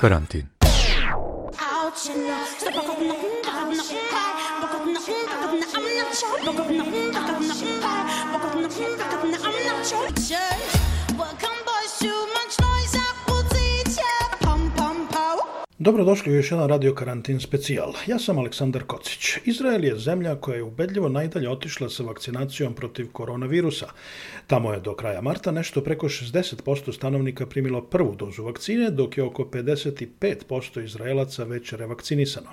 Karantin. Dobrodošli u još jedan radio karantin specijal. Ja sam Aleksandar Kocić. Izrael je zemlja koja je ubedljivo najdalje otišla sa vakcinacijom protiv koronavirusa. Tamo je do kraja marta nešto preko 60% stanovnika primilo prvu dozu vakcine, dok je oko 55% Izraelaca već revakcinisano.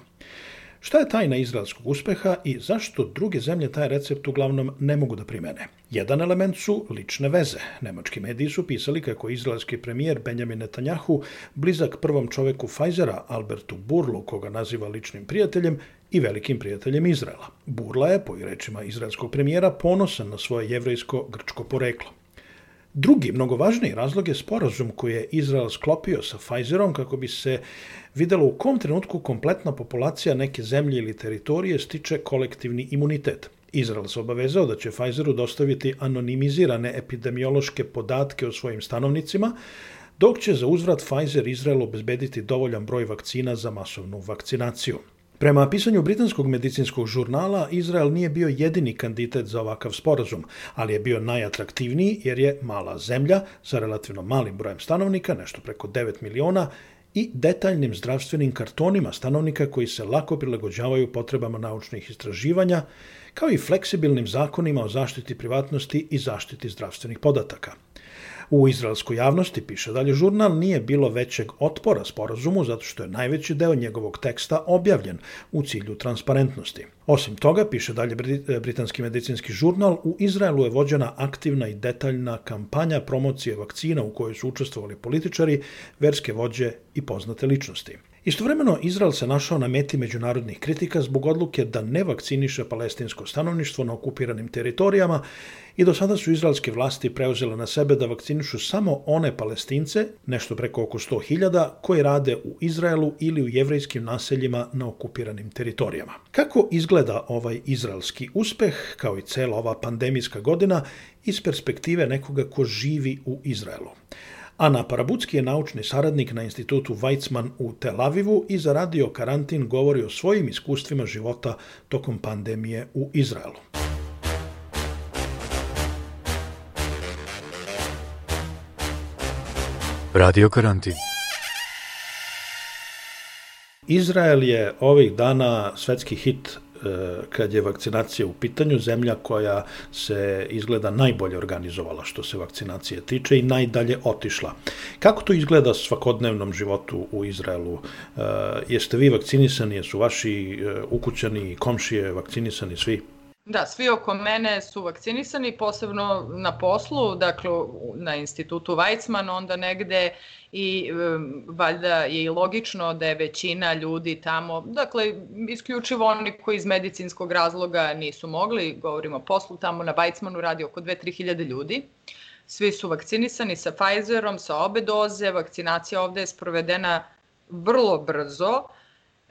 Šta je tajna izraelskog uspeha i zašto druge zemlje taj recept uglavnom ne mogu da primene? Jedan element su lične veze. Nemački mediji su pisali kako je izraelski premijer Benjamin Netanjahu blizak prvom čoveku Pfizera, Albertu Burlu, koga naziva ličnim prijateljem i velikim prijateljem Izraela. Burla je, po rečima izraelskog premijera, ponosan na svoje jevrejsko-grčko poreklo. Drugi, mnogo važniji razlog je sporazum koji je Izrael sklopio sa Pfizerom kako bi se videlo u kom trenutku kompletna populacija neke zemlje ili teritorije stiče kolektivni imunitet. Izrael se obavezao da će Pfizeru dostaviti anonimizirane epidemiološke podatke o svojim stanovnicima, dok će za uzvrat Pfizer Izraelu obezbediti dovoljan broj vakcina za masovnu vakcinaciju. Prema pisanju britanskog medicinskog žurnala, Izrael nije bio jedini kandidat za ovakav sporazum, ali je bio najatraktivniji jer je mala zemlja sa relativno malim brojem stanovnika, nešto preko 9 miliona, i detaljnim zdravstvenim kartonima stanovnika koji se lako prilagođavaju potrebama naučnih istraživanja, kao i fleksibilnim zakonima o zaštiti privatnosti i zaštiti zdravstvenih podataka. U izraelskoj javnosti, piše dalje žurnal, nije bilo većeg otpora sporazumu zato što je najveći deo njegovog teksta objavljen u cilju transparentnosti. Osim toga, piše dalje britanski medicinski žurnal, u Izraelu je vođena aktivna i detaljna kampanja promocije vakcina u kojoj su učestvovali političari, verske vođe i poznate ličnosti. Istovremeno, Izrael se našao na meti međunarodnih kritika zbog odluke da ne vakciniše palestinsko stanovništvo na okupiranim teritorijama i do sada su izraelske vlasti preuzele na sebe da vakcinišu samo one palestince, nešto preko oko 100.000, koji rade u Izraelu ili u jevrejskim naseljima na okupiranim teritorijama. Kako izgleda ovaj izraelski uspeh, kao i cela ova pandemijska godina, iz perspektive nekoga ko živi u Izraelu? Ana Parabucki je naučni saradnik na institutu Weizmann u Tel Avivu i za radio karantin govori o svojim iskustvima života tokom pandemije u Izraelu. Radio karantin. Izrael je ovih dana svetski hit kad je vakcinacija u pitanju, zemlja koja se izgleda najbolje organizovala što se vakcinacije tiče i najdalje otišla. Kako to izgleda svakodnevnom životu u Izraelu? E, jeste vi vakcinisani, jesu vaši e, ukućani i komšije vakcinisani svi? Da, svi oko mene su vakcinisani, posebno na poslu, dakle na institutu Weizmann, onda negde i um, valjda je i logično da je većina ljudi tamo, dakle isključivo oni koji iz medicinskog razloga nisu mogli, govorimo o poslu, tamo na Weizmannu radi oko 2-3 hiljade ljudi. Svi su vakcinisani sa Pfizerom, sa obe doze, vakcinacija ovde je sprovedena vrlo brzo,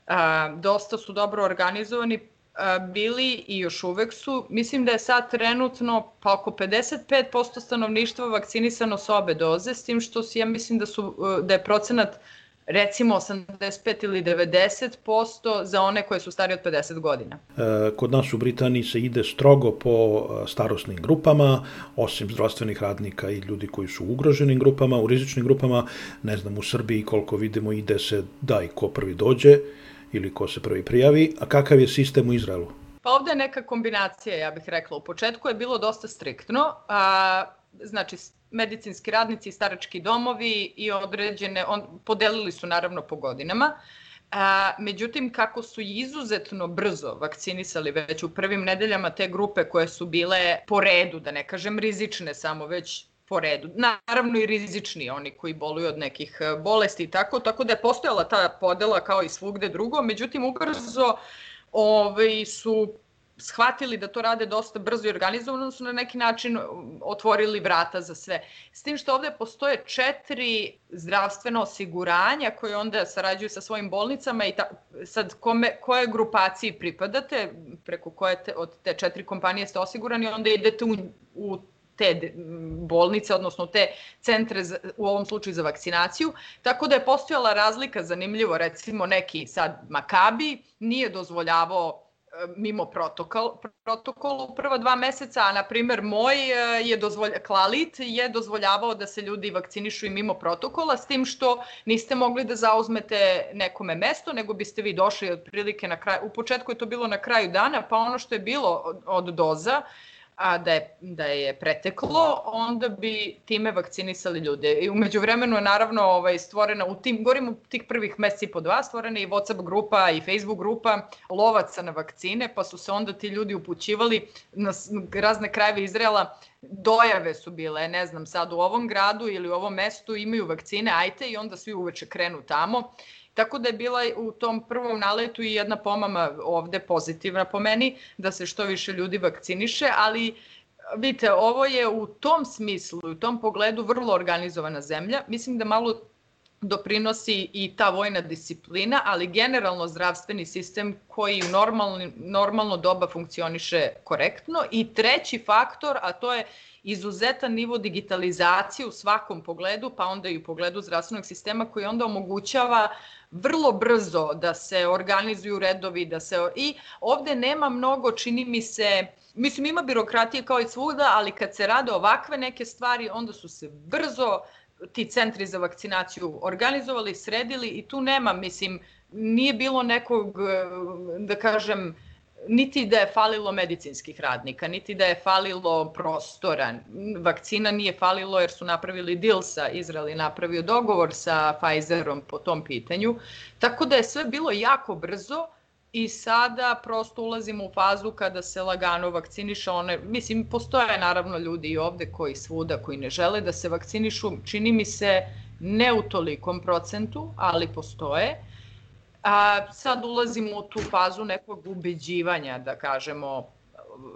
a, dosta su dobro organizovani, bili i još uvek su, mislim da je sad trenutno pa oko 55% stanovništva vakcinisano sa obe doze, s tim što si, ja mislim da, su, e, da je procenat recimo 85 ili 90% za one koje su stari od 50 godina. E, kod nas u Britaniji se ide strogo po e, starosnim grupama, osim zdravstvenih radnika i ljudi koji su u ugroženim grupama, u rizičnim grupama, ne znam, u Srbiji koliko vidimo ide se daj ko prvi dođe, ili ko se prvi prijavi, a kakav je sistem u Izraelu? Pa ovde je neka kombinacija, ja bih rekla. U početku je bilo dosta striktno, a, znači medicinski radnici starački domovi i određene, on, podelili su naravno po godinama, A, međutim, kako su izuzetno brzo vakcinisali već u prvim nedeljama te grupe koje su bile po redu, da ne kažem rizične samo, već po redu. Naravno i rizični oni koji boluju od nekih e, bolesti i tako, tako da je postojala ta podela kao i svugde drugo, međutim ubrzo ovaj, su shvatili da to rade dosta brzo i organizovano, su na neki način otvorili vrata za sve. S tim što ovde postoje četiri zdravstvena osiguranja koje onda sarađuju sa svojim bolnicama i ta, sad kome, koje grupaciji pripadate, preko koje te, od te četiri kompanije ste osigurani, onda idete u, u te bolnice, odnosno te centre za, u ovom slučaju za vakcinaciju, tako da je postojala razlika, zanimljivo, recimo neki sad Makabi nije dozvoljavao mimo protokol, protokol u prva dva meseca, a na primer moj e, je dozvolja, Klalit je dozvoljavao da se ljudi vakcinišu i mimo protokola, s tim što niste mogli da zauzmete nekome mesto, nego biste vi došli otprilike na kraju, u početku je to bilo na kraju dana, pa ono što je bilo od, od doza, a da je, da je preteklo, onda bi time vakcinisali ljude. I umeđu vremenu je naravno ovaj, stvorena, u tim, govorim u tih prvih meseci po dva, stvorena i Whatsapp grupa i Facebook grupa lovaca na vakcine, pa su se onda ti ljudi upućivali na razne krajeve Izraela, dojave su bile, ne znam, sad u ovom gradu ili u ovom mestu imaju vakcine, ajte i onda svi uveče krenu tamo Tako da je bila u tom prvom naletu i jedna pomama ovde pozitivna po meni, da se što više ljudi vakciniše, ali vidite, ovo je u tom smislu, u tom pogledu vrlo organizovana zemlja. Mislim da malo doprinosi i ta vojna disciplina, ali generalno zdravstveni sistem koji u normalno, normalno doba funkcioniše korektno. I treći faktor, a to je izuzetan nivo digitalizacije u svakom pogledu, pa onda i u pogledu zdravstvenog sistema koji onda omogućava vrlo brzo da se organizuju redovi, da se i ovde nema mnogo, čini mi se, mislim ima birokratije kao i svuda, ali kad se rade ovakve neke stvari, onda su se brzo ti centri za vakcinaciju organizovali, sredili i tu nema, mislim, nije bilo nekog, da kažem, niti da je falilo medicinskih radnika, niti da je falilo prostora. Vakcina nije falilo jer su napravili deal sa Izrael i napravio dogovor sa Pfizerom po tom pitanju. Tako da je sve bilo jako brzo i sada prosto ulazimo u fazu kada se lagano vakciniše one, mislim, postoje naravno ljudi i ovde koji svuda, koji ne žele da se vakcinišu, čini mi se ne u tolikom procentu, ali postoje A, sad ulazimo u tu fazu nekog ubeđivanja, da kažemo,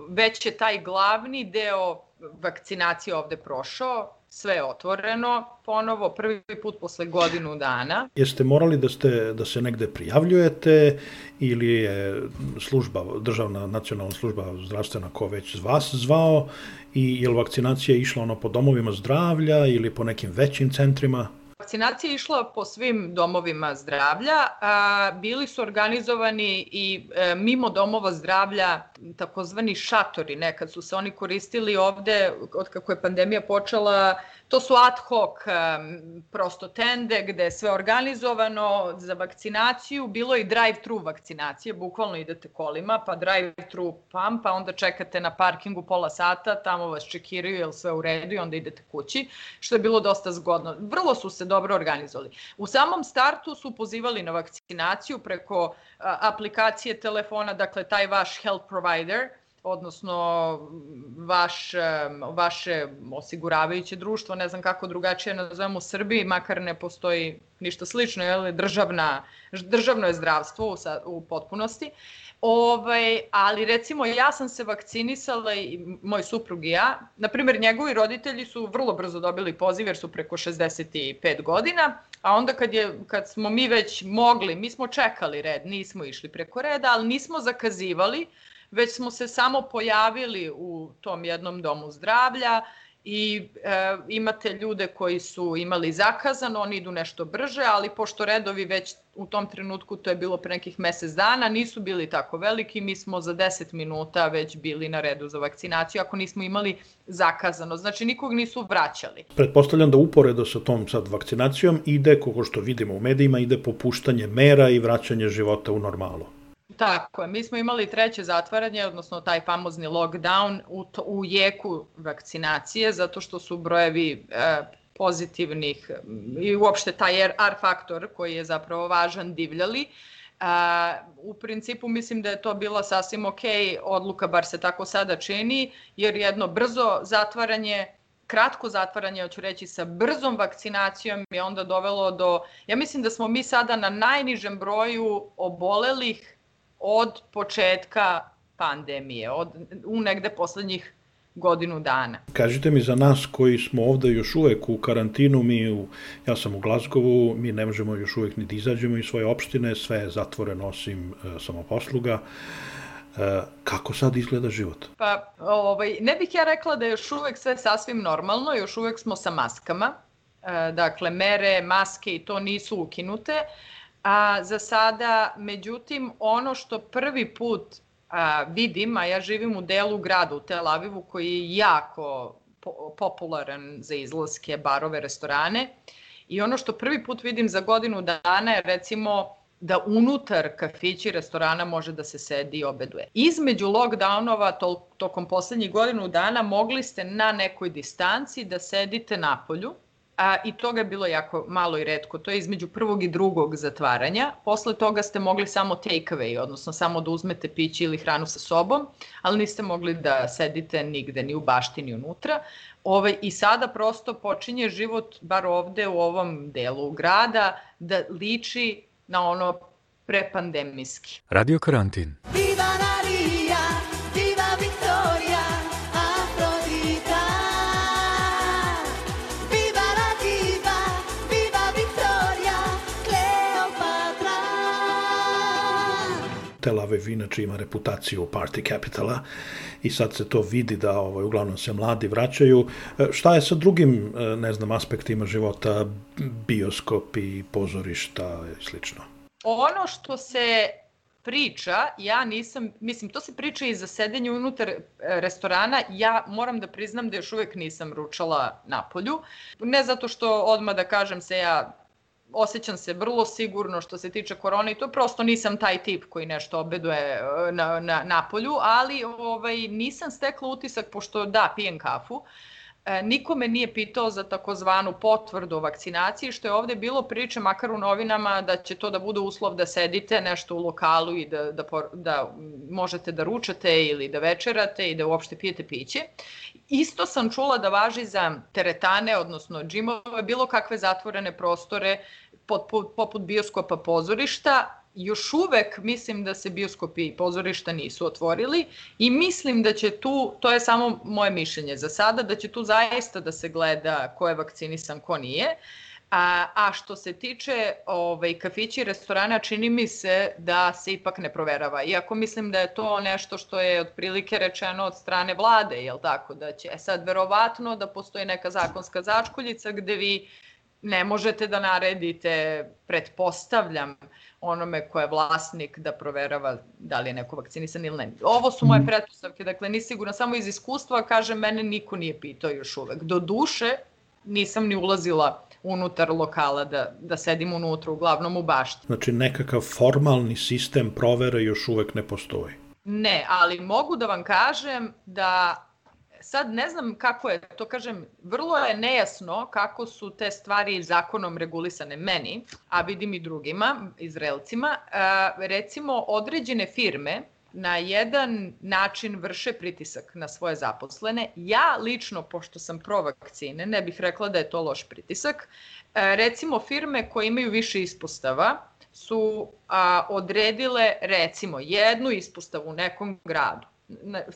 već je taj glavni deo vakcinacije ovde prošao, sve je otvoreno ponovo, prvi put posle godinu dana. Jeste morali da, ste, da se negde prijavljujete ili je služba, državna nacionalna služba zdravstvena ko već vas zvao i je li vakcinacija išla ono po domovima zdravlja ili po nekim većim centrima? Vakcinacija je išla po svim domovima zdravlja, bili su organizovani i e, mimo domova zdravlja takozvani šatori, nekad su se oni koristili ovde od kako je pandemija počela To su ad hoc prosto tende gde je sve organizovano za vakcinaciju. Bilo je i drive-thru vakcinacije, bukvalno idete kolima, pa drive-thru pam, pa onda čekate na parkingu pola sata, tamo vas čekiraju, jel sve u redu i onda idete kući, što je bilo dosta zgodno. Vrlo su se dobro organizovali. U samom startu su pozivali na vakcinaciju preko aplikacije telefona, dakle taj vaš health provider, odnosno vaš, vaše osiguravajuće društvo, ne znam kako drugačije nazovemo u Srbiji, makar ne postoji ništa slično, je državna, državno je zdravstvo u, u potpunosti. Ovaj, ali recimo ja sam se vakcinisala i moj suprug i ja. Naprimer, njegovi roditelji su vrlo brzo dobili poziv jer su preko 65 godina, a onda kad, je, kad smo mi već mogli, mi smo čekali red, nismo išli preko reda, ali nismo zakazivali, već smo se samo pojavili u tom jednom domu zdravlja i e, imate ljude koji su imali zakazano, oni idu nešto brže, ali pošto redovi već u tom trenutku, to je bilo pre nekih mesec dana, nisu bili tako veliki, mi smo za 10 minuta već bili na redu za vakcinaciju, ako nismo imali zakazano. Znači, nikog nisu vraćali. Pretpostavljam da uporedo sa tom sad vakcinacijom ide, kako što vidimo u medijima, ide popuštanje mera i vraćanje života u normalu. Tako je, mi smo imali treće zatvaranje, odnosno taj famozni lockdown u, to, u jeku vakcinacije, zato što su brojevi e, pozitivnih i uopšte taj R faktor koji je zapravo važan divljali. E, u principu mislim da je to bila sasvim ok odluka, bar se tako sada čini, jer jedno brzo zatvaranje kratko zatvaranje, hoću reći, sa brzom vakcinacijom je onda dovelo do, ja mislim da smo mi sada na najnižem broju obolelih od početka pandemije, od, u negde poslednjih godinu dana. Kažite mi za nas koji smo ovde još uvek u karantinu, mi u, ja sam u Glazgovu, mi ne možemo još uvek ni da izađemo iz svoje opštine, sve je zatvoreno osim e, samoposluga. kako sad izgleda život? Pa, ovaj, ne bih ja rekla da je još uvek sve sasvim normalno, još uvek smo sa maskama, e, dakle, mere, maske i to nisu ukinute, a za sada, međutim, ono što prvi put a, vidim, a ja živim u delu grada, u Tel Avivu, koji je jako po popularan za izlaske, barove, restorane, i ono što prvi put vidim za godinu dana je recimo da unutar kafića i restorana može da se sedi i obeduje. Između lockdownova to, tokom poslednjih godinu dana mogli ste na nekoj distanci da sedite na polju, a, i toga je bilo jako malo i redko. To je između prvog i drugog zatvaranja. Posle toga ste mogli samo take away, odnosno samo da uzmete piće ili hranu sa sobom, ali niste mogli da sedite nigde, ni u baštini unutra. Ove, I sada prosto počinje život, bar ovde u ovom delu grada, da liči na ono prepandemijski. Radio karantin. Viva Maria, Tel Aviv inače ima reputaciju party capitala i sad se to vidi da ovaj, uglavnom se mladi vraćaju. E, šta je sa drugim, e, ne znam, aspektima života, bioskopi, pozorišta i slično? Ono što se priča, ja nisam, mislim, to se priča i za sedenje unutar e, restorana, ja moram da priznam da još uvek nisam ručala na polju. Ne zato što odmah da kažem se ja osjećam se vrlo sigurno što se tiče korone i to prosto nisam taj tip koji nešto obeduje e, na, na, na polju, ali ovaj, nisam stekla utisak, pošto da, pijem kafu, e, nikome nije pitao za takozvanu potvrdu o vakcinaciji, što je ovde bilo priče, makar u novinama, da će to da bude uslov da sedite nešto u lokalu i da, da, da možete da ručate ili da večerate i da uopšte pijete piće. Isto sam čula da važi za teretane, odnosno džimove, bilo kakve zatvorene prostore poput, bioskopa pozorišta, još uvek mislim da se bioskopi i pozorišta nisu otvorili i mislim da će tu, to je samo moje mišljenje za sada, da će tu zaista da se gleda ko je vakcinisan, ko nije. A, a što se tiče ovaj, kafići i restorana, čini mi se da se ipak ne proverava. Iako mislim da je to nešto što je otprilike rečeno od strane vlade, jel tako? Da će e sad verovatno da postoji neka zakonska začkuljica gde vi ne možete da naredite, pretpostavljam, onome ko je vlasnik da proverava da li je neko vakcinisan ili ne. Ovo su moje mhm. pretpostavke, dakle ni sigurno, samo iz iskustva, kažem, mene niko nije pitao još uvek. Do duše nisam ni ulazila unutar lokala da, da sedim unutra, uglavnom u bašti. Znači nekakav formalni sistem provere još uvek ne postoji? Ne, ali mogu da vam kažem da sad ne znam kako je, to kažem, vrlo je nejasno kako su te stvari zakonom regulisane meni, a vidim i drugima, Izraelcima. recimo, određene firme na jedan način vrše pritisak na svoje zaposlene. Ja lično, pošto sam pro vakcine, ne bih rekla da je to loš pritisak. recimo, firme koje imaju više ispostava su a, odredile, recimo, jednu ispostavu u nekom gradu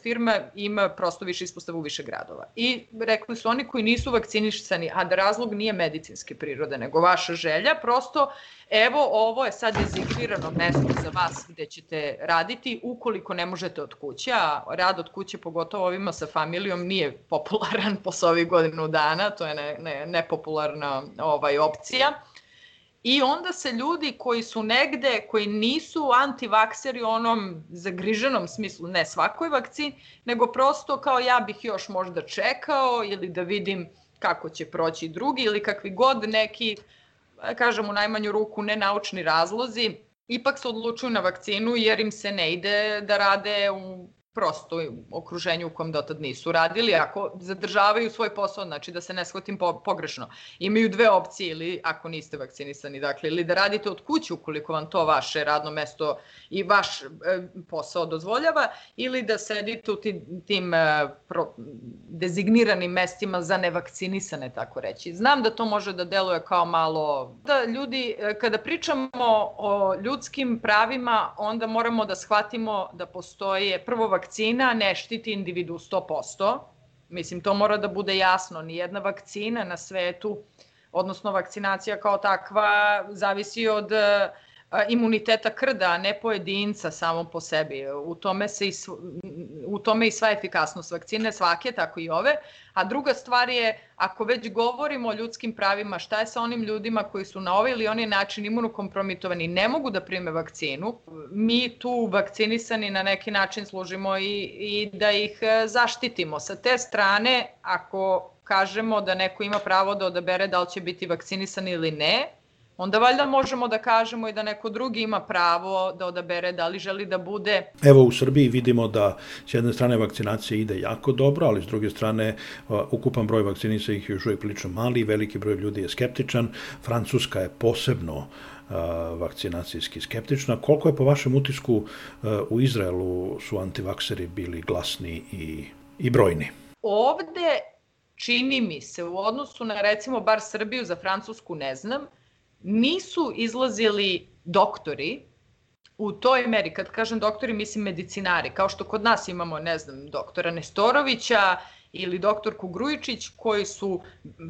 firma ima prosto više ispostava u više gradova. I rekli su oni koji nisu vakcinisani, a da razlog nije medicinske prirode, nego vaša želja, prosto evo ovo je sad dezigrirano mesto za vas gde ćete raditi ukoliko ne možete od kuće, a rad od kuće pogotovo ovima sa familijom nije popularan posle ovih godinu dana, to je ne, ne, nepopularna ovaj, opcija I onda se ljudi koji su negde, koji nisu antivakseri u onom zagriženom smislu, ne svakoj vakcini, nego prosto kao ja bih još možda čekao ili da vidim kako će proći drugi ili kakvi god neki, kažem u najmanju ruku, nenaučni razlozi, ipak se odlučuju na vakcinu jer im se ne ide da rade u prosto u okruženju u kom dotad nisu radili, ako zadržavaju svoj posao, znači da se ne shvatim po, pogrešno. Imaju dve opcije ili ako niste vakcinisani, dakle, ili da radite od kuće ukoliko vam to vaše radno mesto i vaš e, posao dozvoljava, ili da sedite u tim, tim e, pro, dezigniranim mestima za nevakcinisane, tako reći. Znam da to može da deluje kao malo, da ljudi, e, kada pričamo o ljudskim pravima, onda moramo da shvatimo da postoje prvo vakcina ne štiti individu 100%. Mislim, to mora da bude jasno. Nijedna vakcina na svetu, odnosno vakcinacija kao takva, zavisi od imuniteta krda, a ne pojedinca samo po sebi. U tome, se i, u tome i sva efikasnost vakcine, svake, tako i ove. A druga stvar je, ako već govorimo o ljudskim pravima, šta je sa onim ljudima koji su na ovaj ili onaj način imunokompromitovani, ne mogu da prime vakcinu, mi tu vakcinisani na neki način služimo i, i da ih e, zaštitimo. Sa te strane, ako kažemo da neko ima pravo da odabere da li će biti vakcinisan ili ne, onda valjda možemo da kažemo i da neko drugi ima pravo da odabere da li želi da bude. Evo u Srbiji vidimo da s jedne strane vakcinacija ide jako dobro, ali s druge strane ukupan broj vakcinisanih je još uvijek prilično mali, veliki broj ljudi je skeptičan, Francuska je posebno vakcinacijski skeptična. Koliko je po vašem utisku u Izraelu su antivakseri bili glasni i, i brojni? Ovde čini mi se u odnosu na recimo bar Srbiju za Francusku ne znam, nisu izlazili doktori u toj meri, kad kažem doktori, mislim medicinari, kao što kod nas imamo, ne znam, doktora Nestorovića ili doktorku Grujičić, koji su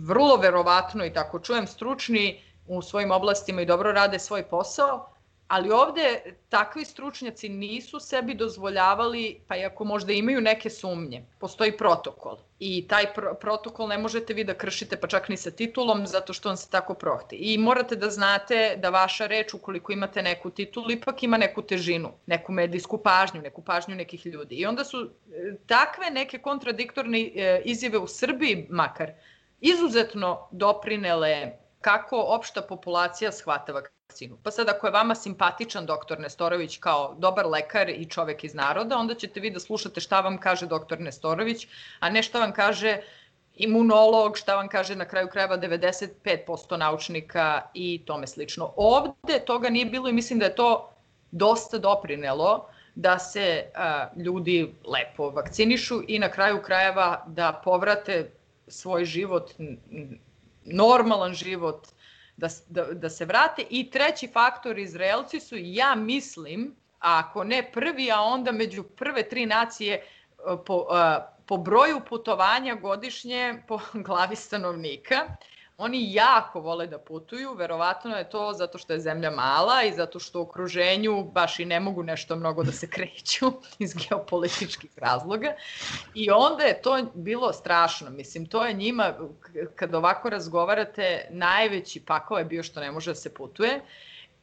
vrlo verovatno i tako čujem stručni u svojim oblastima i dobro rade svoj posao, Ali ovde takvi stručnjaci nisu sebi dozvoljavali, pa i ako možda imaju neke sumnje, postoji protokol. I taj pr protokol ne možete vi da kršite pa čak ni sa titulom zato što on se tako prohti. I morate da znate da vaša reč ukoliko imate neku titulu ipak ima neku težinu, neku medijsku pažnju, neku pažnju nekih ljudi. I onda su e, takve neke kontradiktorne e, izjave u Srbiji makar izuzetno doprinele kako opšta populacija shvata vakcinu. Pa sad ako je vama simpatičan doktor Nestorović kao dobar lekar i čovek iz naroda, onda ćete vi da slušate šta vam kaže doktor Nestorović, a ne šta vam kaže imunolog, šta vam kaže na kraju krajeva 95% naučnika i tome slično. Ovde toga nije bilo i mislim da je to dosta doprinelo da se a, ljudi lepo vakcinišu i na kraju krajeva da povrate svoj život normalan život, da, da, da se vrate. I treći faktor, Izraelci su, ja mislim, ako ne prvi, a onda među prve tri nacije e, po, e, po broju putovanja godišnje po glavi stanovnika. Oni jako vole da putuju, verovatno je to zato što je zemlja mala i zato što u okruženju baš i ne mogu nešto mnogo da se kreću iz geopolitičkih razloga. I onda je to bilo strašno. Mislim, to je njima, kad ovako razgovarate, najveći pakao je bio što ne može da se putuje.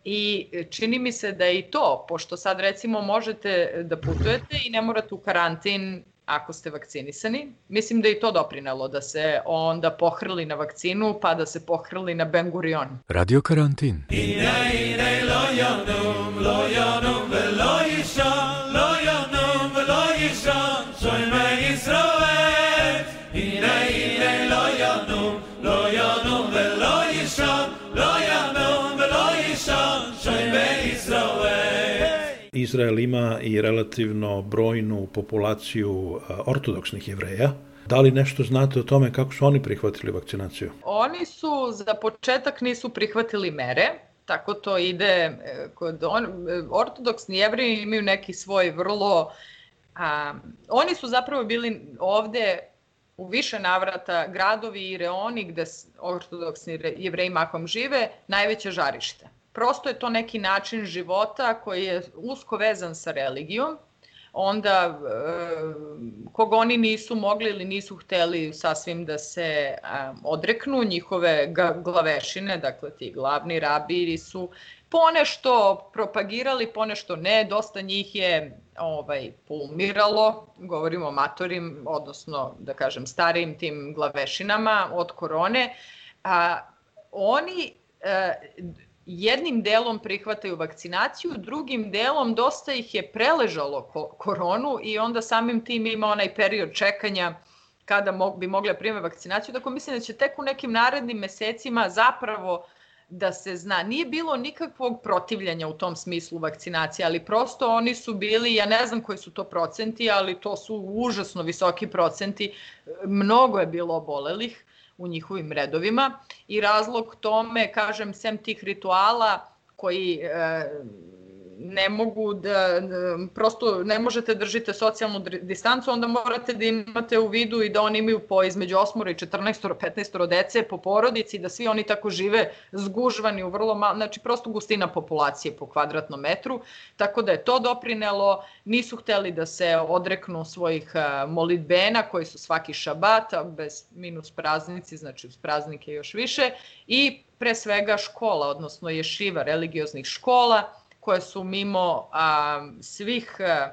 I čini mi se da je i to, pošto sad recimo možete da putujete i ne morate u karantin ako ste vakcinisani. Mislim da je i to doprinelo da se onda pohrli na vakcinu pa da se pohrli na Ben Gurion. Radio karantin. Izrael ima i relativno brojnu populaciju ortodoksnih jevreja. Da li nešto znate o tome kako su oni prihvatili vakcinaciju? Oni su za početak nisu prihvatili mere, tako to ide e, kod on, e, ortodoksni jevreji imaju neki svoj vrlo a, oni su zapravo bili ovde u više navrata gradovi i reoni gde ortodoksni jevreji makom žive, najveće žarište prosto je to neki način života koji je usko vezan sa religijom, onda e, kog oni nisu mogli ili nisu hteli sasvim da se odreknu, njihove glavešine, dakle ti glavni rabiri su ponešto propagirali, ponešto ne, dosta njih je ovaj, poumiralo, govorimo o matorim, odnosno da kažem starijim tim glavešinama od korone, a, oni e, jednim delom prihvataju vakcinaciju, drugim delom dosta ih je preležalo koronu i onda samim tim ima onaj period čekanja kada bi mogli da prime vakcinaciju. Dakle, mislim da će tek u nekim narednim mesecima zapravo da se zna. Nije bilo nikakvog protivljanja u tom smislu vakcinacije, ali prosto oni su bili, ja ne znam koji su to procenti, ali to su užasno visoki procenti. Mnogo je bilo obolelih u njihovim redovima i razlog tome, kažem, sem tih rituala koji e, ne mogu da, prosto ne možete da držite socijalnu distancu, onda morate da imate u vidu i da oni imaju po između 8 i 14 15 dece po porodici, da svi oni tako žive zgužvani u vrlo malo, znači prosto gustina populacije po kvadratnom metru, tako da je to doprinelo, nisu hteli da se odreknu svojih molitbena koji su svaki šabat, bez minus praznici, znači uz praznike još više, i pre svega škola, odnosno ješiva religioznih škola, koje su mimo a, svih a,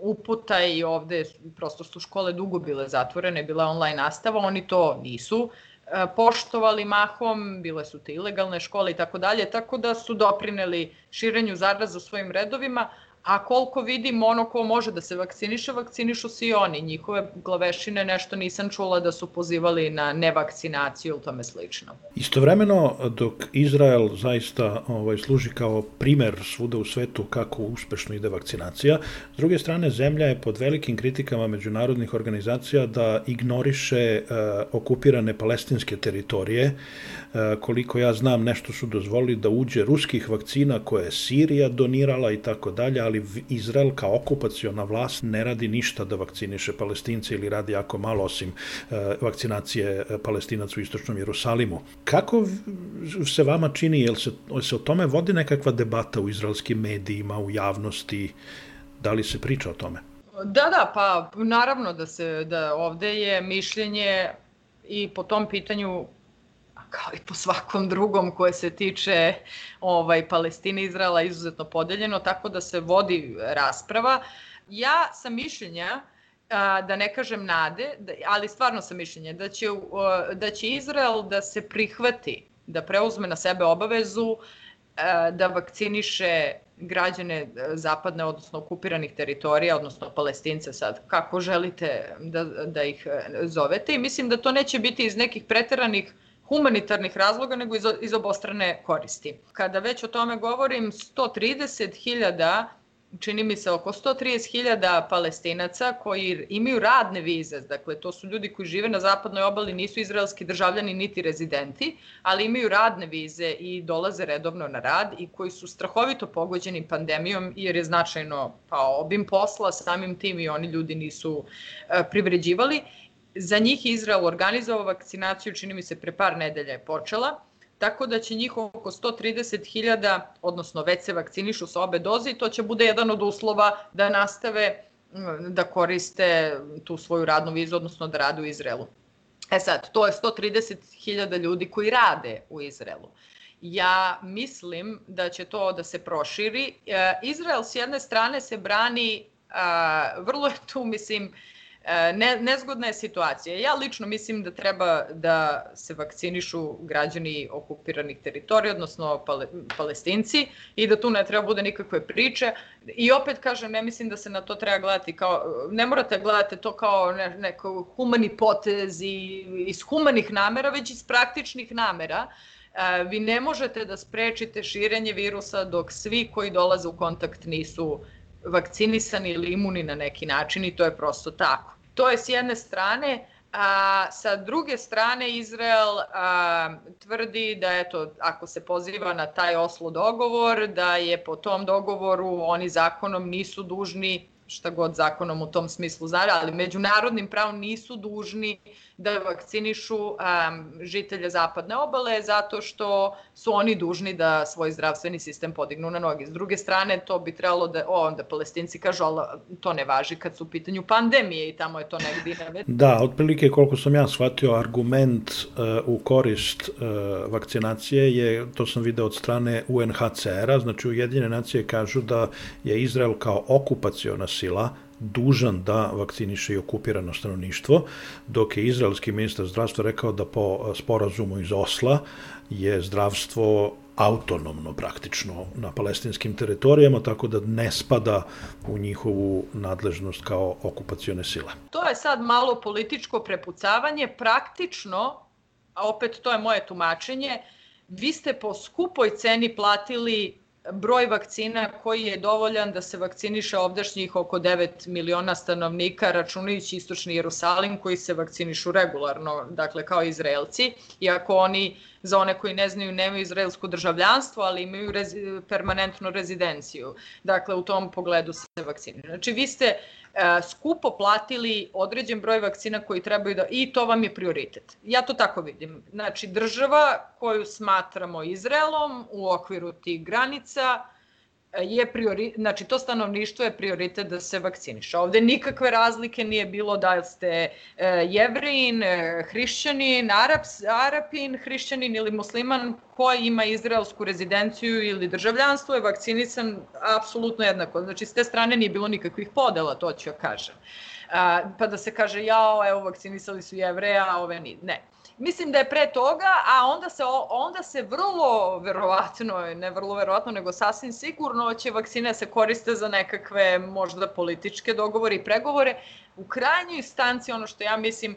uputa i ovde prosto su škole dugo bile zatvorene, bila online nastava, oni to nisu a, poštovali mahom, bile su te ilegalne škole i tako dalje, tako da su doprineli širenju zaraza u svojim redovima, A koliko vidim, ono ko može da se vakciniše, vakcinišu se i oni. Njihove glavešine nešto nisam čula da su pozivali na nevakcinaciju ili tome slično. Istovremeno, dok Izrael zaista ovaj, služi kao primer svuda u svetu kako uspešno ide vakcinacija, s druge strane, zemlja je pod velikim kritikama međunarodnih organizacija da ignoriše uh, okupirane palestinske teritorije. Uh, koliko ja znam, nešto su dozvolili da uđe ruskih vakcina koje je Sirija donirala i tako dalje, ali Izrael kao okupaciona vlast ne radi ništa da vakciniše palestince ili radi jako malo osim e, vakcinacije e, palestinaca u istočnom Jerusalimu. Kako se vama čini, jel se, se o tome vodi nekakva debata u izraelskim medijima, u javnosti, da li se priča o tome? Da, da, pa naravno da se da ovde je mišljenje i po tom pitanju kao i po svakom drugom koje se tiče ovaj, Palestine i Izraela izuzetno podeljeno, tako da se vodi rasprava. Ja sam mišljenja da ne kažem nade, da, ali stvarno sam mišljenja da će, da će Izrael da se prihvati, da preuzme na sebe obavezu da vakciniše građane zapadne, odnosno okupiranih teritorija, odnosno palestince sad, kako želite da, da ih zovete. I mislim da to neće biti iz nekih preteranih humanitarnih razloga, nego iz, iz obostrane koristi. Kada već o tome govorim, 130.000 čini mi se oko 130.000 palestinaca koji imaju radne vize, dakle to su ljudi koji žive na zapadnoj obali, nisu izraelski državljani niti rezidenti, ali imaju radne vize i dolaze redovno na rad i koji su strahovito pogođeni pandemijom jer je značajno pao obim posla, samim tim i oni ljudi nisu e, privređivali Za njih Izrael organizovao vakcinaciju, čini mi se pre par nedelja je počela, tako da će njih oko 130.000, odnosno već se vakcinišu sa obe doze i to će bude jedan od uslova da nastave mm, da koriste tu svoju radnu vizu, odnosno da rade u Izraelu. E sad, to je 130.000 ljudi koji rade u Izraelu. Ja mislim da će to da se proširi. E, Izrael s jedne strane se brani, vrlo je tu, mislim, ne, nezgodna je situacija. Ja lično mislim da treba da se vakcinišu građani okupiranih teritorija, odnosno pale, palestinci, i da tu ne treba bude nikakve priče. I opet kažem, ne mislim da se na to treba gledati kao, ne morate gledati to kao ne, neko humani potez i iz humanih namera, već iz praktičnih namera. E, vi ne možete da sprečite širenje virusa dok svi koji dolaze u kontakt nisu vakcinisani ili imuni na neki način i to je prosto tako. To je s jedne strane, a sa druge strane Izrael a, tvrdi da eto ako se poziva na taj Oslo dogovor da je po tom dogovoru oni zakonom nisu dužni šta god zakonom u tom smislu zna, ali međunarodnim pravom nisu dužni da vakcinišu um, žitelje zapadne obale zato što su oni dužni da svoj zdravstveni sistem podignu na noge. S druge strane, to bi trebalo da, o, onda palestinci kažu, ali to ne važi kad su u pitanju pandemije i tamo je to negdje na Da, otprilike koliko sam ja shvatio argument uh, u korist uh, vakcinacije je, to sam video od strane UNHCR-a, znači Ujedinjene nacije kažu da je Izrael kao okupaciona sila dužan da vakciniše i okupirano stanovništvo, dok je izraelski ministar zdravstva rekao da po sporazumu iz Osla je zdravstvo autonomno praktično na palestinskim teritorijama, tako da ne spada u njihovu nadležnost kao okupacione sile. To je sad malo političko prepucavanje, praktično, a opet to je moje tumačenje, vi ste po skupoj ceni platili broj vakcina koji je dovoljan da se vakciniše ovdašnjih oko 9 miliona stanovnika, računajući istočni Jerusalim koji se vakcinišu regularno, dakle kao Izraelci, iako oni, za one koji ne znaju, nemaju izraelsko državljanstvo, ali imaju rezi, permanentnu rezidenciju. Dakle, u tom pogledu se vakcinišu. Znači, vi ste e, skupo platili određen broj vakcina koji trebaju da... I to vam je prioritet. Ja to tako vidim. Znači, država koju smatramo Izraelom u okviru tih granica je priori, znači to stanovništvo je prioritet da se vakciniše. Ovde nikakve razlike nije bilo da ste e, jevrin, e, hrišćanin, araps, arapin, hrišćanin ili musliman koji ima izraelsku rezidenciju ili državljanstvo je vakcinisan apsolutno jednako. Znači s te strane nije bilo nikakvih podela, to ću ja kažem. A, pa da se kaže, jao, evo, vakcinisali su jevreja, a ove ni. Ne. Mislim da je pre toga, a onda se, onda se vrlo verovatno, ne vrlo verovatno, nego sasvim sigurno će vakcine se koriste za nekakve možda političke dogovore i pregovore. U krajnjoj instanci ono što ja mislim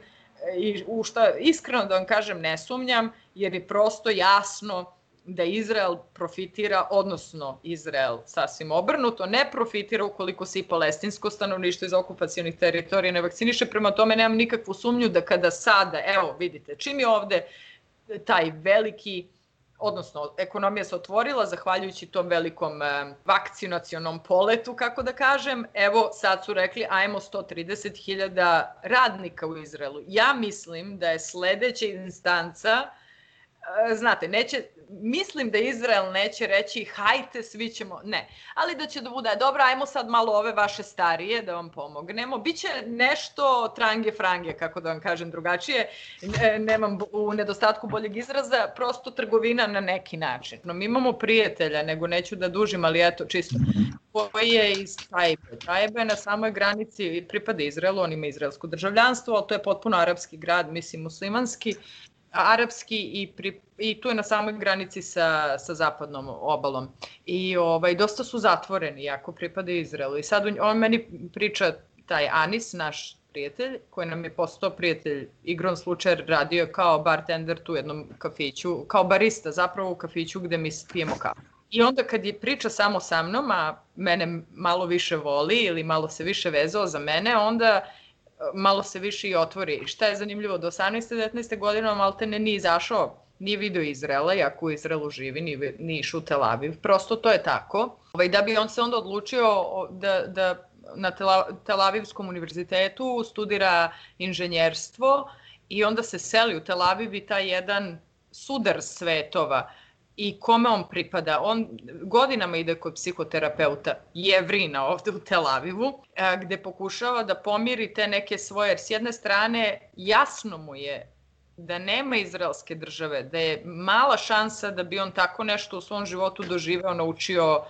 i u što iskreno da vam kažem ne sumnjam, jer je prosto jasno da Izrael profitira, odnosno Izrael sasvim obrnuto, ne profitira ukoliko se i palestinsko stanovništvo iz okupacijonih teritorija ne vakciniše, prema tome nemam nikakvu sumnju da kada sada, evo vidite, čim je ovde taj veliki odnosno ekonomija se otvorila zahvaljujući tom velikom e, vakcinacionom poletu, kako da kažem. Evo, sad su rekli, ajmo 130.000 radnika u Izraelu. Ja mislim da je sledeća instanca E, znate, neće, mislim da Izrael neće reći hajte, svi ćemo, ne, ali da će da bude, dobro, ajmo sad malo ove vaše starije da vam pomognemo, biće nešto trange frange, kako da vam kažem drugačije, ne, nemam u nedostatku boljeg izraza, prosto trgovina na neki način. No, mi imamo prijatelja, nego neću da dužim, ali eto, čisto, koji je iz Tajbe. Tajbe na samoj granici pripada Izraelu, on ima izraelsko državljanstvo, ali to je potpuno arapski grad, mislim muslimanski, arapski i, pri, i tu je na samoj granici sa, sa zapadnom obalom. I ovaj, dosta su zatvoreni, jako pripada Izraelu. I sad on meni priča taj Anis, naš prijatelj, koji nam je postao prijatelj igrom slučaja radio kao bartender tu u jednom kafiću, kao barista zapravo u kafiću gde mi pijemo kafu. I onda kad je priča samo sa mnom, a mene malo više voli ili malo se više vezao za mene, onda malo se više i otvori. Šta je zanimljivo, do 18. 19. godina malte ne nije izašao, nije video Izrela, iako u Izraelu živi, nije, nije išao u Tel Aviv, prosto to je tako. Ovaj, da bi on se onda odlučio da, da na Tel Avivskom univerzitetu studira inženjerstvo i onda se seli u Tel Aviv i taj jedan sudar svetova i kome on pripada. On godinama ide kod psihoterapeuta Jevrina ovde u Tel Avivu, gde pokušava da pomiri te neke svoje, jer s jedne strane jasno mu je da nema izraelske države, da je mala šansa da bi on tako nešto u svom životu doživeo, naučio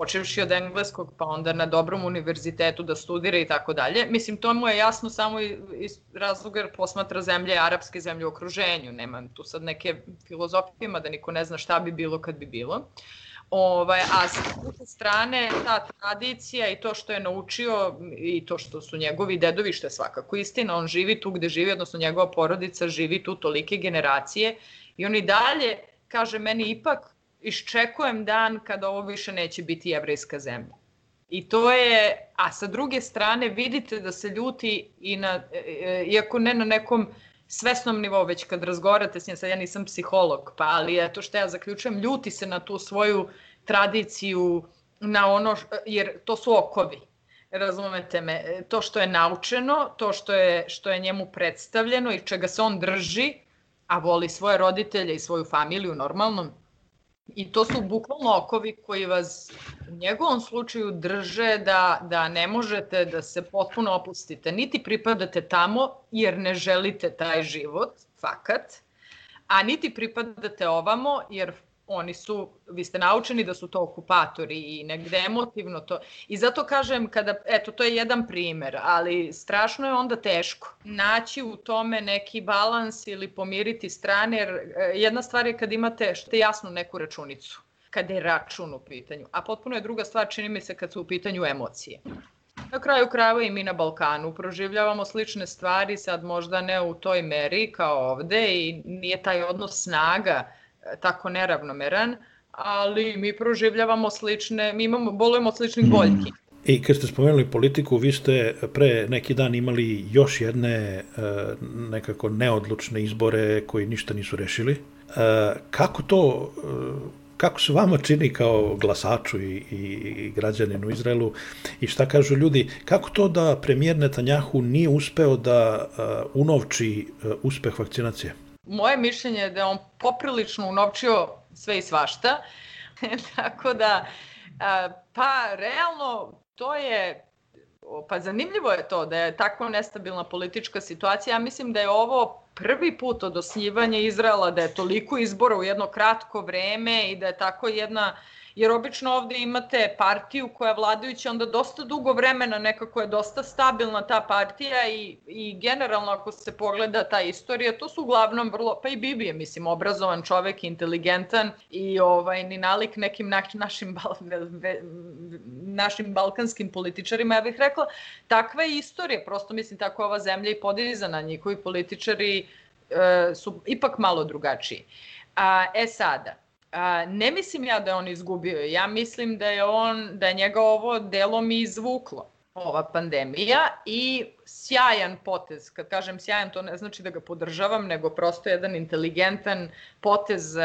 počevši od engleskog, pa onda na dobrom univerzitetu da studira i tako dalje. Mislim, to mu je jasno samo iz razloga jer posmatra zemlje, arapske zemlje u okruženju. Nema tu sad neke filozofijama da niko ne zna šta bi bilo kad bi bilo. Ovaj, a sa druge strane, ta tradicija i to što je naučio i to što su njegovi dedovi, što je svakako istina, on živi tu gde živi, odnosno njegova porodica živi tu tolike generacije i on i dalje kaže meni ipak iščekujem dan kada ovo više neće biti jevrejska zemlja. I to je, a sa druge strane vidite da se ljuti i na, e, e, iako ne na nekom svesnom nivou, već kad razgovarate s njim, sad ja nisam psiholog, pa ali eto što ja zaključujem, ljuti se na tu svoju tradiciju, na ono, jer to su okovi. Razumete me, to što je naučeno, to što je, što je njemu predstavljeno i čega se on drži, a voli svoje roditelje i svoju familiju normalno, I to su bukvalno okovi koji vas u njegovom slučaju drže da, da ne možete da se potpuno opustite. Niti pripadate tamo jer ne želite taj život, fakat, a niti pripadate ovamo jer oni su, vi ste naučeni da su to okupatori i negde emotivno to. I zato kažem, kada, eto, to je jedan primer, ali strašno je onda teško naći u tome neki balans ili pomiriti strane, jer e, jedna stvar je kad imate što jasno neku računicu kada je račun u pitanju, a potpuno je druga stvar, čini mi se, kad su u pitanju emocije. Na kraju krajeva i mi na Balkanu proživljavamo slične stvari, sad možda ne u toj meri kao ovde i nije taj odnos snaga tako neravnomeran, ali mi proživljavamo slične, mi imamo, bolujemo od sličnih mm. boljki. I kad ste spomenuli politiku, vi ste pre neki dan imali još jedne e, nekako neodlučne izbore koji ništa nisu rešili. E, kako to, e, kako se vama čini kao glasaču i, i građaninu u Izraelu i šta kažu ljudi, kako to da premijer Netanjahu nije uspeo da unovči uspeh vakcinacije? Moje mišljenje je da on poprilično unovčio sve i svašta, tako da pa realno to je pa zanimljivo je to da je tako nestabilna politička situacija. Ja mislim da je ovo prvi put od osnivanja Izraela, da je toliko izbora u jedno kratko vreme i da je tako jedna uh, jer obično ovde imate partiju koja je vladajuća onda dosta dugo vremena, nekako je dosta stabilna ta partija i, i generalno ako se pogleda ta istorija, to su uglavnom vrlo, pa i Bibi je, mislim, obrazovan čovek, inteligentan i ovaj, ni nalik nekim na, našim, bal, našim balkanskim političarima, ja bih rekla, takva je istorija, prosto mislim tako ova zemlja i podizana, njihovi političari e, su ipak malo drugačiji. A, e sada, A, ne mislim ja da je on izgubio, ja mislim da je on, da je njega ovo delom izvuklo ova pandemija i sjajan potez, kad kažem sjajan to ne znači da ga podržavam, nego prosto jedan inteligentan potez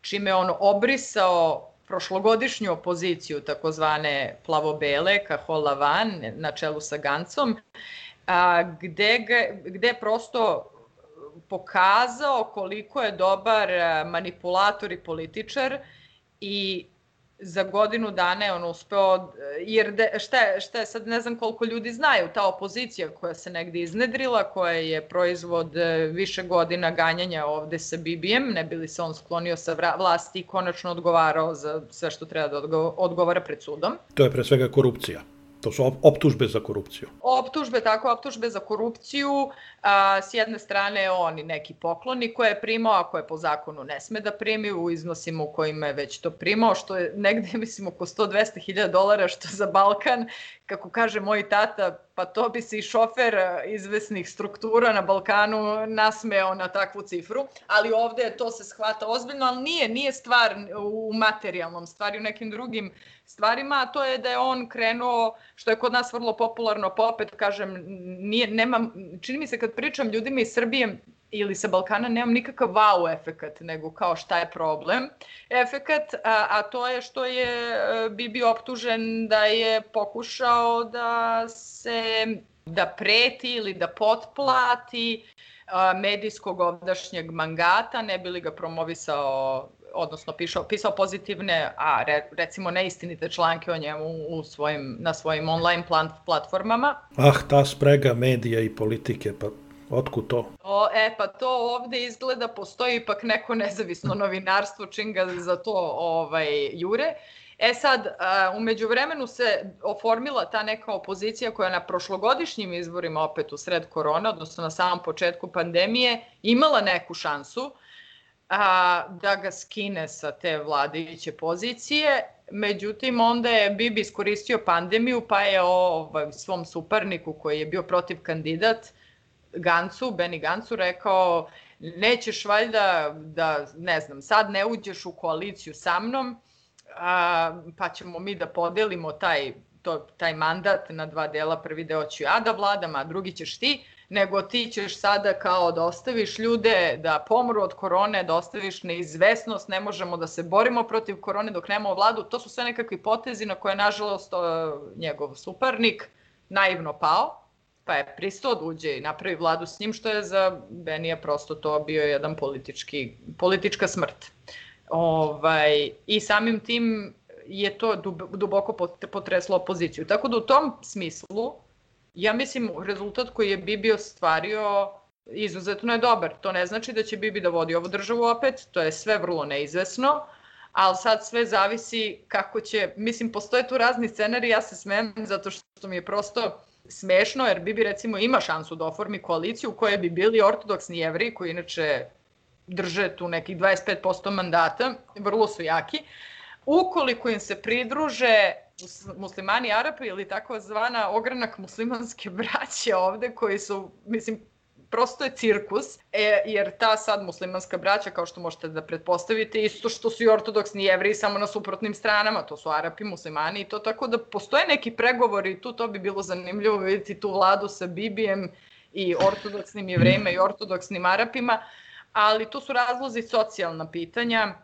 čime on obrisao prošlogodišnju opoziciju, takozvane plavobele, Kahola Van, na čelu sa Gancom, a, gde, ga, gde prosto pokazao koliko je dobar e, manipulator i političar i za godinu dana je on uspeo, jer de, šta, je, šta je, sad ne znam koliko ljudi znaju, ta opozicija koja se negde iznedrila, koja je proizvod e, više godina ganjanja ovde sa Bibijem, ne bili se on sklonio sa vlasti i konačno odgovarao za sve što treba da odgovara pred sudom. To je pre svega korupcija. To su optužbe za korupciju. Optužbe, tako, optužbe za korupciju. A, s jedne strane oni neki pokloni koje je primao, a koje po zakonu ne sme da primi u iznosima u kojima je već to primao, što je negde, mislim, oko 100-200 hiljada dolara, što za Balkan, kako kaže moj tata, pa to bi se i šofer izvesnih struktura na Balkanu nasmeo na takvu cifru, ali ovde to se shvata ozbiljno, ali nije, nije stvar u materijalnom, stvari u nekim drugim stvarima, a to je da je on krenuo, što je kod nas vrlo popularno, pa opet kažem, nije, nemam, čini mi se kad pričam ljudima iz Srbije ili sa Balkana, nemam nikakav wow efekat, nego kao šta je problem. Efekat, a, a to je što je e, Bibi optužen da je pokušao da se da preti ili da potplati medijskog ovdašnjeg mangata, ne bi li ga promovisao odnosno pisao, pisao pozitivne, a re, recimo neistinite članke o njemu u svojim, na svojim online plant, platformama. Ah, ta sprega medija i politike, pa Otkud to? O, e, pa to ovde izgleda, postoji ipak neko nezavisno novinarstvo, čim ga za to ovaj, jure. E sad, umeđu vremenu se oformila ta neka opozicija koja na prošlogodišnjim izborima, opet u sred korona, odnosno na samom početku pandemije, imala neku šansu, a, da ga skine sa te vladajuće pozicije. Međutim, onda je Bibi iskoristio pandemiju, pa je ovaj, svom suparniku koji je bio protiv kandidat, Gancu, Beni Gancu, rekao nećeš valjda da, ne znam, sad ne uđeš u koaliciju sa mnom, a, pa ćemo mi da podelimo taj, to, taj mandat na dva dela, prvi deo ću ja da vladam, a drugi ćeš ti, nego ti ćeš sada kao da ostaviš ljude da pomru od korone, da ostaviš neizvesnost, ne možemo da se borimo protiv korone dok nemamo vladu. To su sve nekakvi potezi na koje, nažalost, njegov suparnik naivno pao, pa je pristao da uđe i napravi vladu s njim, što je za Benija prosto to bio jedan politički, politička smrt. Ovaj, I samim tim je to duboko potreslo opoziciju. Tako da u tom smislu ja mislim rezultat koji je Bibi ostvario izuzetno je dobar. To ne znači da će Bibi da vodi ovu državu opet, to je sve vrlo neizvesno, ali sad sve zavisi kako će, mislim, postoje tu razni scenari, ja se smem zato što mi je prosto smešno, jer Bibi recimo ima šansu da oformi koaliciju u kojoj bi bili ortodoksni jevri, koji inače drže tu nekih 25% mandata, vrlo su jaki, ukoliko im se pridruže muslimani Arapi ili tako zvana ogranak muslimanske braće ovde koji su, mislim, prosto je cirkus, e, jer ta sad muslimanska braća, kao što možete da pretpostavite, isto što su i ortodoksni jevreji, samo na suprotnim stranama, to su Arapi, muslimani i to, tako da postoje neki pregovori tu, to bi bilo zanimljivo vidjeti tu vladu sa Bibijem i ortodoksnim jevrejima i ortodoksnim Arapima, ali to su razlozi socijalna pitanja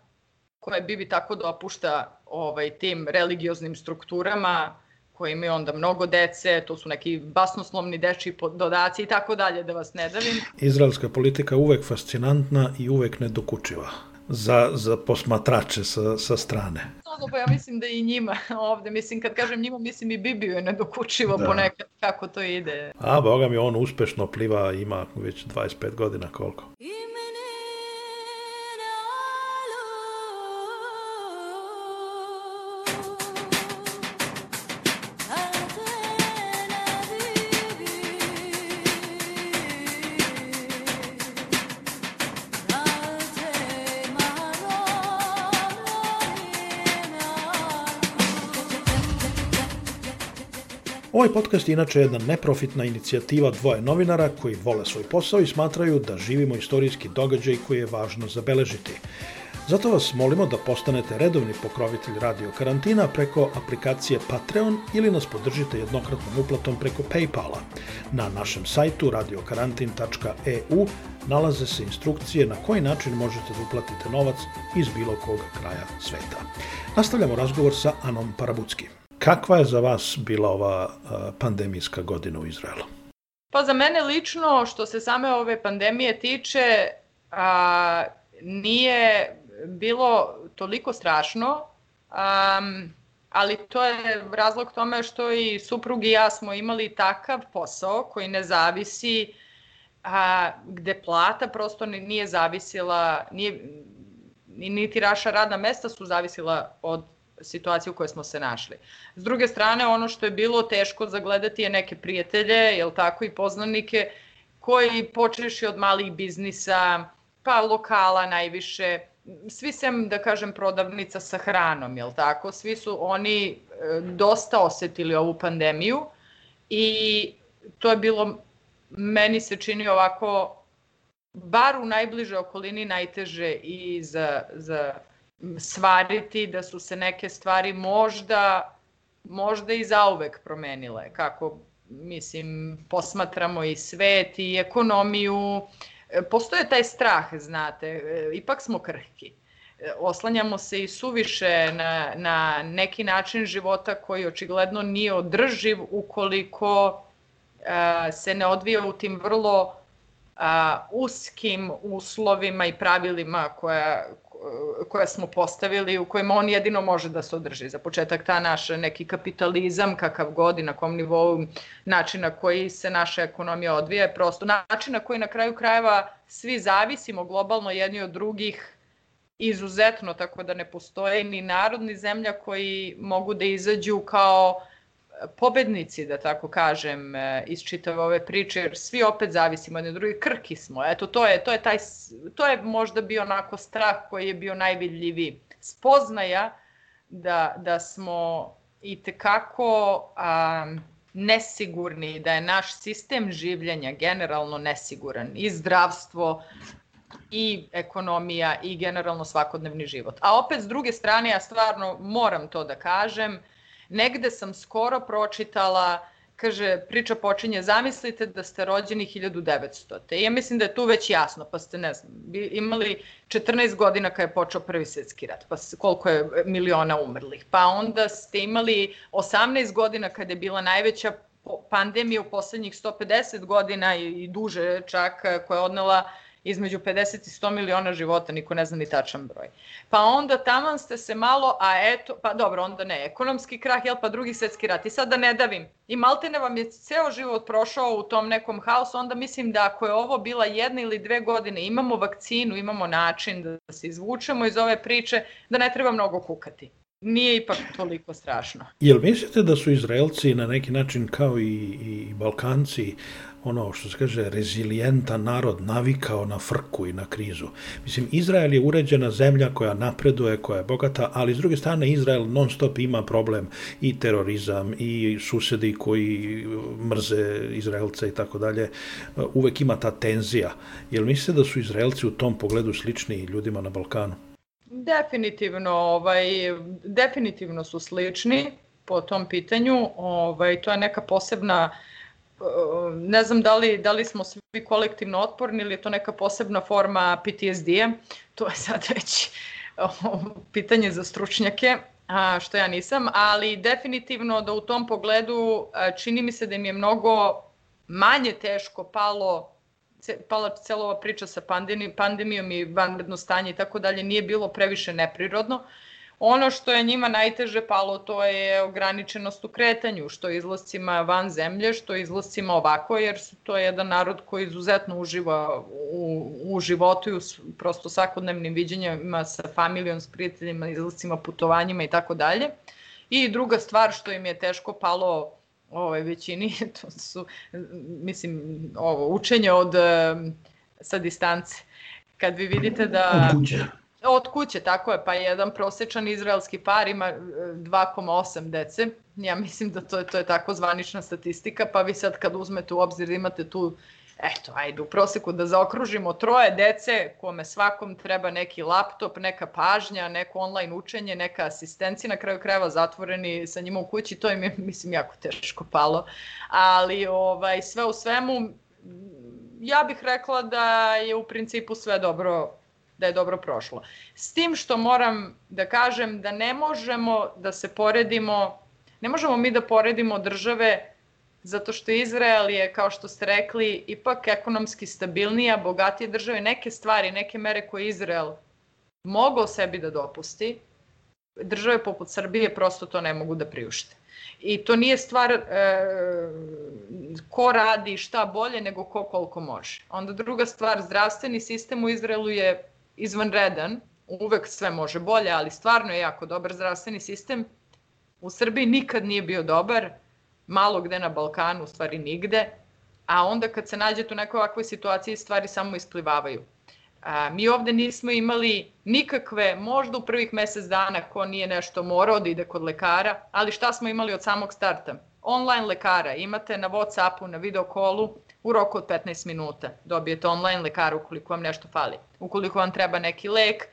koje Bibi tako dopušta ovaj, tim religioznim strukturama, koji imaju onda mnogo dece, to su neki basnoslovni deči dodaci i tako dalje, da vas ne davim. Izraelska politika uvek fascinantna i uvek nedokučiva za, za posmatrače sa, sa strane. No, pa ja mislim da i njima ovde, mislim kad kažem njima, mislim i Bibiju je nedokučivo da. ponekad kako to ide. A, boga mi, on uspešno pliva, ima već 25 godina koliko. Ima Ovaj podcast je inače jedna neprofitna inicijativa dvoje novinara koji vole svoj posao i smatraju da živimo istorijski događaj koji je važno zabeležiti. Zato vas molimo da postanete redovni pokrovitelj Radio Karantina preko aplikacije Patreon ili nas podržite jednokratnom uplatom preko Paypala. Na našem sajtu radiokarantin.eu nalaze se instrukcije na koji način možete da uplatite novac iz bilo kog kraja sveta. Nastavljamo razgovor sa Anom Parabuckim. Kakva je za vas bila ova pandemijska godina u Izraelu? Pa za mene lično, što se same ove pandemije tiče, a, nije bilo toliko strašno, a, ali to je razlog tome što i suprug i ja smo imali takav posao koji ne zavisi, a, gde plata prosto nije zavisila, nije, niti raša radna mesta su zavisila od situacije u kojoj smo se našli. S druge strane, ono što je bilo teško zagledati je neke prijatelje, jel tako, i poznanike, koji počeši od malih biznisa, pa lokala najviše, svi sem, da kažem, prodavnica sa hranom, jel tako, svi su oni e, dosta osetili ovu pandemiju i to je bilo, meni se čini ovako, bar u najbližoj okolini najteže i za, za svariti da su se neke stvari možda možda i zauvek promenile kako mislim posmatramo i svet i ekonomiju. Postoje taj strah znate ipak smo krhki. Oslanjamo se i suviše na, na neki način života koji očigledno nije održiv ukoliko a, se ne odvija u tim vrlo a, uskim uslovima i pravilima koja, koja smo postavili, u kojima on jedino može da se održi. Za početak ta naš neki kapitalizam, kakav god i na kom nivou načina koji se naša ekonomija odvija, je prosto način na koji na kraju krajeva svi zavisimo globalno jedni od drugih izuzetno, tako da ne postoje ni narodni zemlja koji mogu da izađu kao pobednici, da tako kažem, e, iz čitave ove priče, jer svi opet zavisimo od drugi, krki smo. Eto, to je, to je, taj, to je možda bio onako strah koji je bio najvidljiviji. Spoznaja da, da smo i tekako a, nesigurni, da je naš sistem življenja generalno nesiguran i zdravstvo, i ekonomija i generalno svakodnevni život. A opet s druge strane, ja stvarno moram to da kažem, Negde sam skoro pročitala, kaže, priča počinje, zamislite da ste rođeni 1900. Te ja mislim da je tu već jasno, pa ste, ne znam, imali 14 godina kada je počeo prvi svetski rat, pa koliko je miliona umrlih. Pa onda ste imali 18 godina kada je bila najveća pandemija u poslednjih 150 godina i duže čak, koja je odnela između 50 i 100 miliona života, niko ne zna ni tačan broj. Pa onda taman ste se malo, a eto, pa dobro, onda ne, ekonomski krah, jel, pa drugi svetski rat. I sad da ne davim, i maltene vam je ceo život prošao u tom nekom haosu, onda mislim da ako je ovo bila jedna ili dve godine, imamo vakcinu, imamo način da se izvučemo iz ove priče, da ne treba mnogo kukati. nije ipak toliko strašno. Jel mislite da su Izraelci na neki način kao i, i Balkanci ono što se kaže rezilijentan narod navikao na frku i na krizu. Mislim, Izrael je uređena zemlja koja napreduje, koja je bogata, ali s druge strane Izrael non stop ima problem i terorizam i susedi koji mrze Izraelce i tako dalje. Uvek ima ta tenzija. Jel mislite da su Izraelci u tom pogledu slični ljudima na Balkanu? Definitivno, ovaj, definitivno su slični po tom pitanju. Ovaj, to je neka posebna ne znam da li, da li smo svi kolektivno otporni ili je to neka posebna forma PTSD-a, to je sad već pitanje za stručnjake, a, što ja nisam, ali definitivno da u tom pogledu čini mi se da im je mnogo manje teško palo pala cela ova priča sa pandemijom i vanredno stanje i tako dalje nije bilo previše neprirodno. Ono što je njima najteže palo to je ograničenost u kretanju, što izlascima van zemlje, što izlascima ovako, jer su to je jedan narod koji izuzetno uživa u, u životu i u prosto svakodnevnim viđenjima sa familijom, s prijateljima, izlascima, putovanjima i tako dalje. I druga stvar što im je teško palo ovaj, većini, to su, mislim, ovo, učenje od, sa distance. Kad vi vidite da... Od kuće. Od kuće, tako je, pa jedan prosečan izraelski par ima 2,8 e, dece. Ja mislim da to je, to je tako zvanična statistika, pa vi sad kad uzmete u obzir da imate tu eto, ajde u proseku da zaokružimo troje dece kome svakom treba neki laptop, neka pažnja, neko online učenje, neka asistencija, na kraju krajeva zatvoreni sa njima u kući, to im je, mislim, jako teško palo. Ali ovaj, sve u svemu, ja bih rekla da je u principu sve dobro da je dobro prošlo. S tim što moram da kažem da ne možemo da se poredimo, ne možemo mi da poredimo države zato što Izrael je, kao što ste rekli, ipak ekonomski stabilnija, bogatije države, neke stvari, neke mere koje Izrael mogao sebi da dopusti, države poput Srbije prosto to ne mogu da priušte. I to nije stvar e, ko radi šta bolje, nego ko koliko može. Onda druga stvar, zdravstveni sistem u Izraelu je izvanredan, uvek sve može bolje, ali stvarno je jako dobar zdravstveni sistem. U Srbiji nikad nije bio dobar, malo gde na Balkanu, u stvari nigde, a onda kad se nađete u nekoj ovakvoj situaciji stvari samo isplivavaju. A, mi ovde nismo imali nikakve, možda u prvih mesec dana ko nije nešto morao da ide kod lekara, ali šta smo imali od samog starta? Online lekara, imate na Whatsappu, na videokolu, u roku od 15 minuta dobijete online lekara ukoliko vam nešto fali. Ukoliko vam treba neki lek,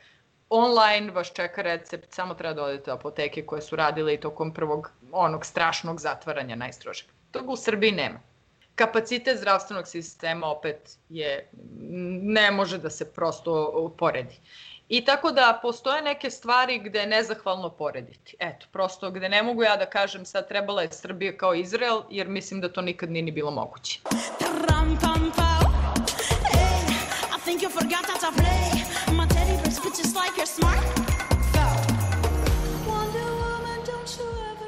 online vas čeka recept, samo treba da odete u apoteke koje su radile i tokom prvog onog strašnog zatvaranja najstrožeg. Toga u Srbiji nema. Kapacitet zdravstvenog sistema opet je, ne može da se prosto poredi. I tako da postoje neke stvari gde je nezahvalno porediti. Eto, prosto gde ne mogu ja da kažem sad trebala je Srbija kao Izrael, jer mislim da to nikad nije ni bilo moguće. Tram, pam, pa. Hey, I think you forgot how to play. My teddy bear spit just like you're smart.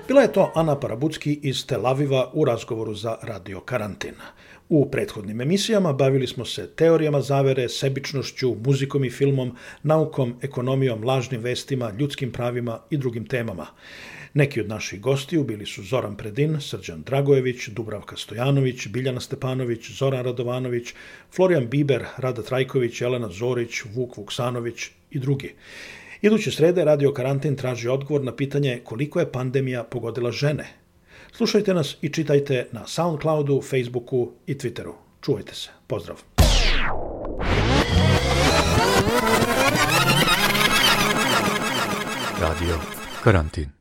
Bila je to Ana Parabucki iz Tel Aviva u razgovoru za Radio Karantin. U prethodnim emisijama bavili smo se teorijama zavere, sebičnošću, muzikom i filmom, naukom, ekonomijom, lažnim vestima, ljudskim pravima i drugim temama. Neki od naših gostiju bili su Zoran Predin, Srđan Dragojević, Dubravka Stojanović, Biljana Stepanović, Zoran Radovanović, Florijan Biber, Rada Trajković, Elena Zorić, Vuk Vuksanović i drugi. Iduće srede Radio Karantin traži odgovor na pitanje koliko je pandemija pogodila žene. Slušajte nas i čitajte na Soundcloudu, Facebooku i Twitteru. Čuvajte se. Pozdrav. Radio Karantin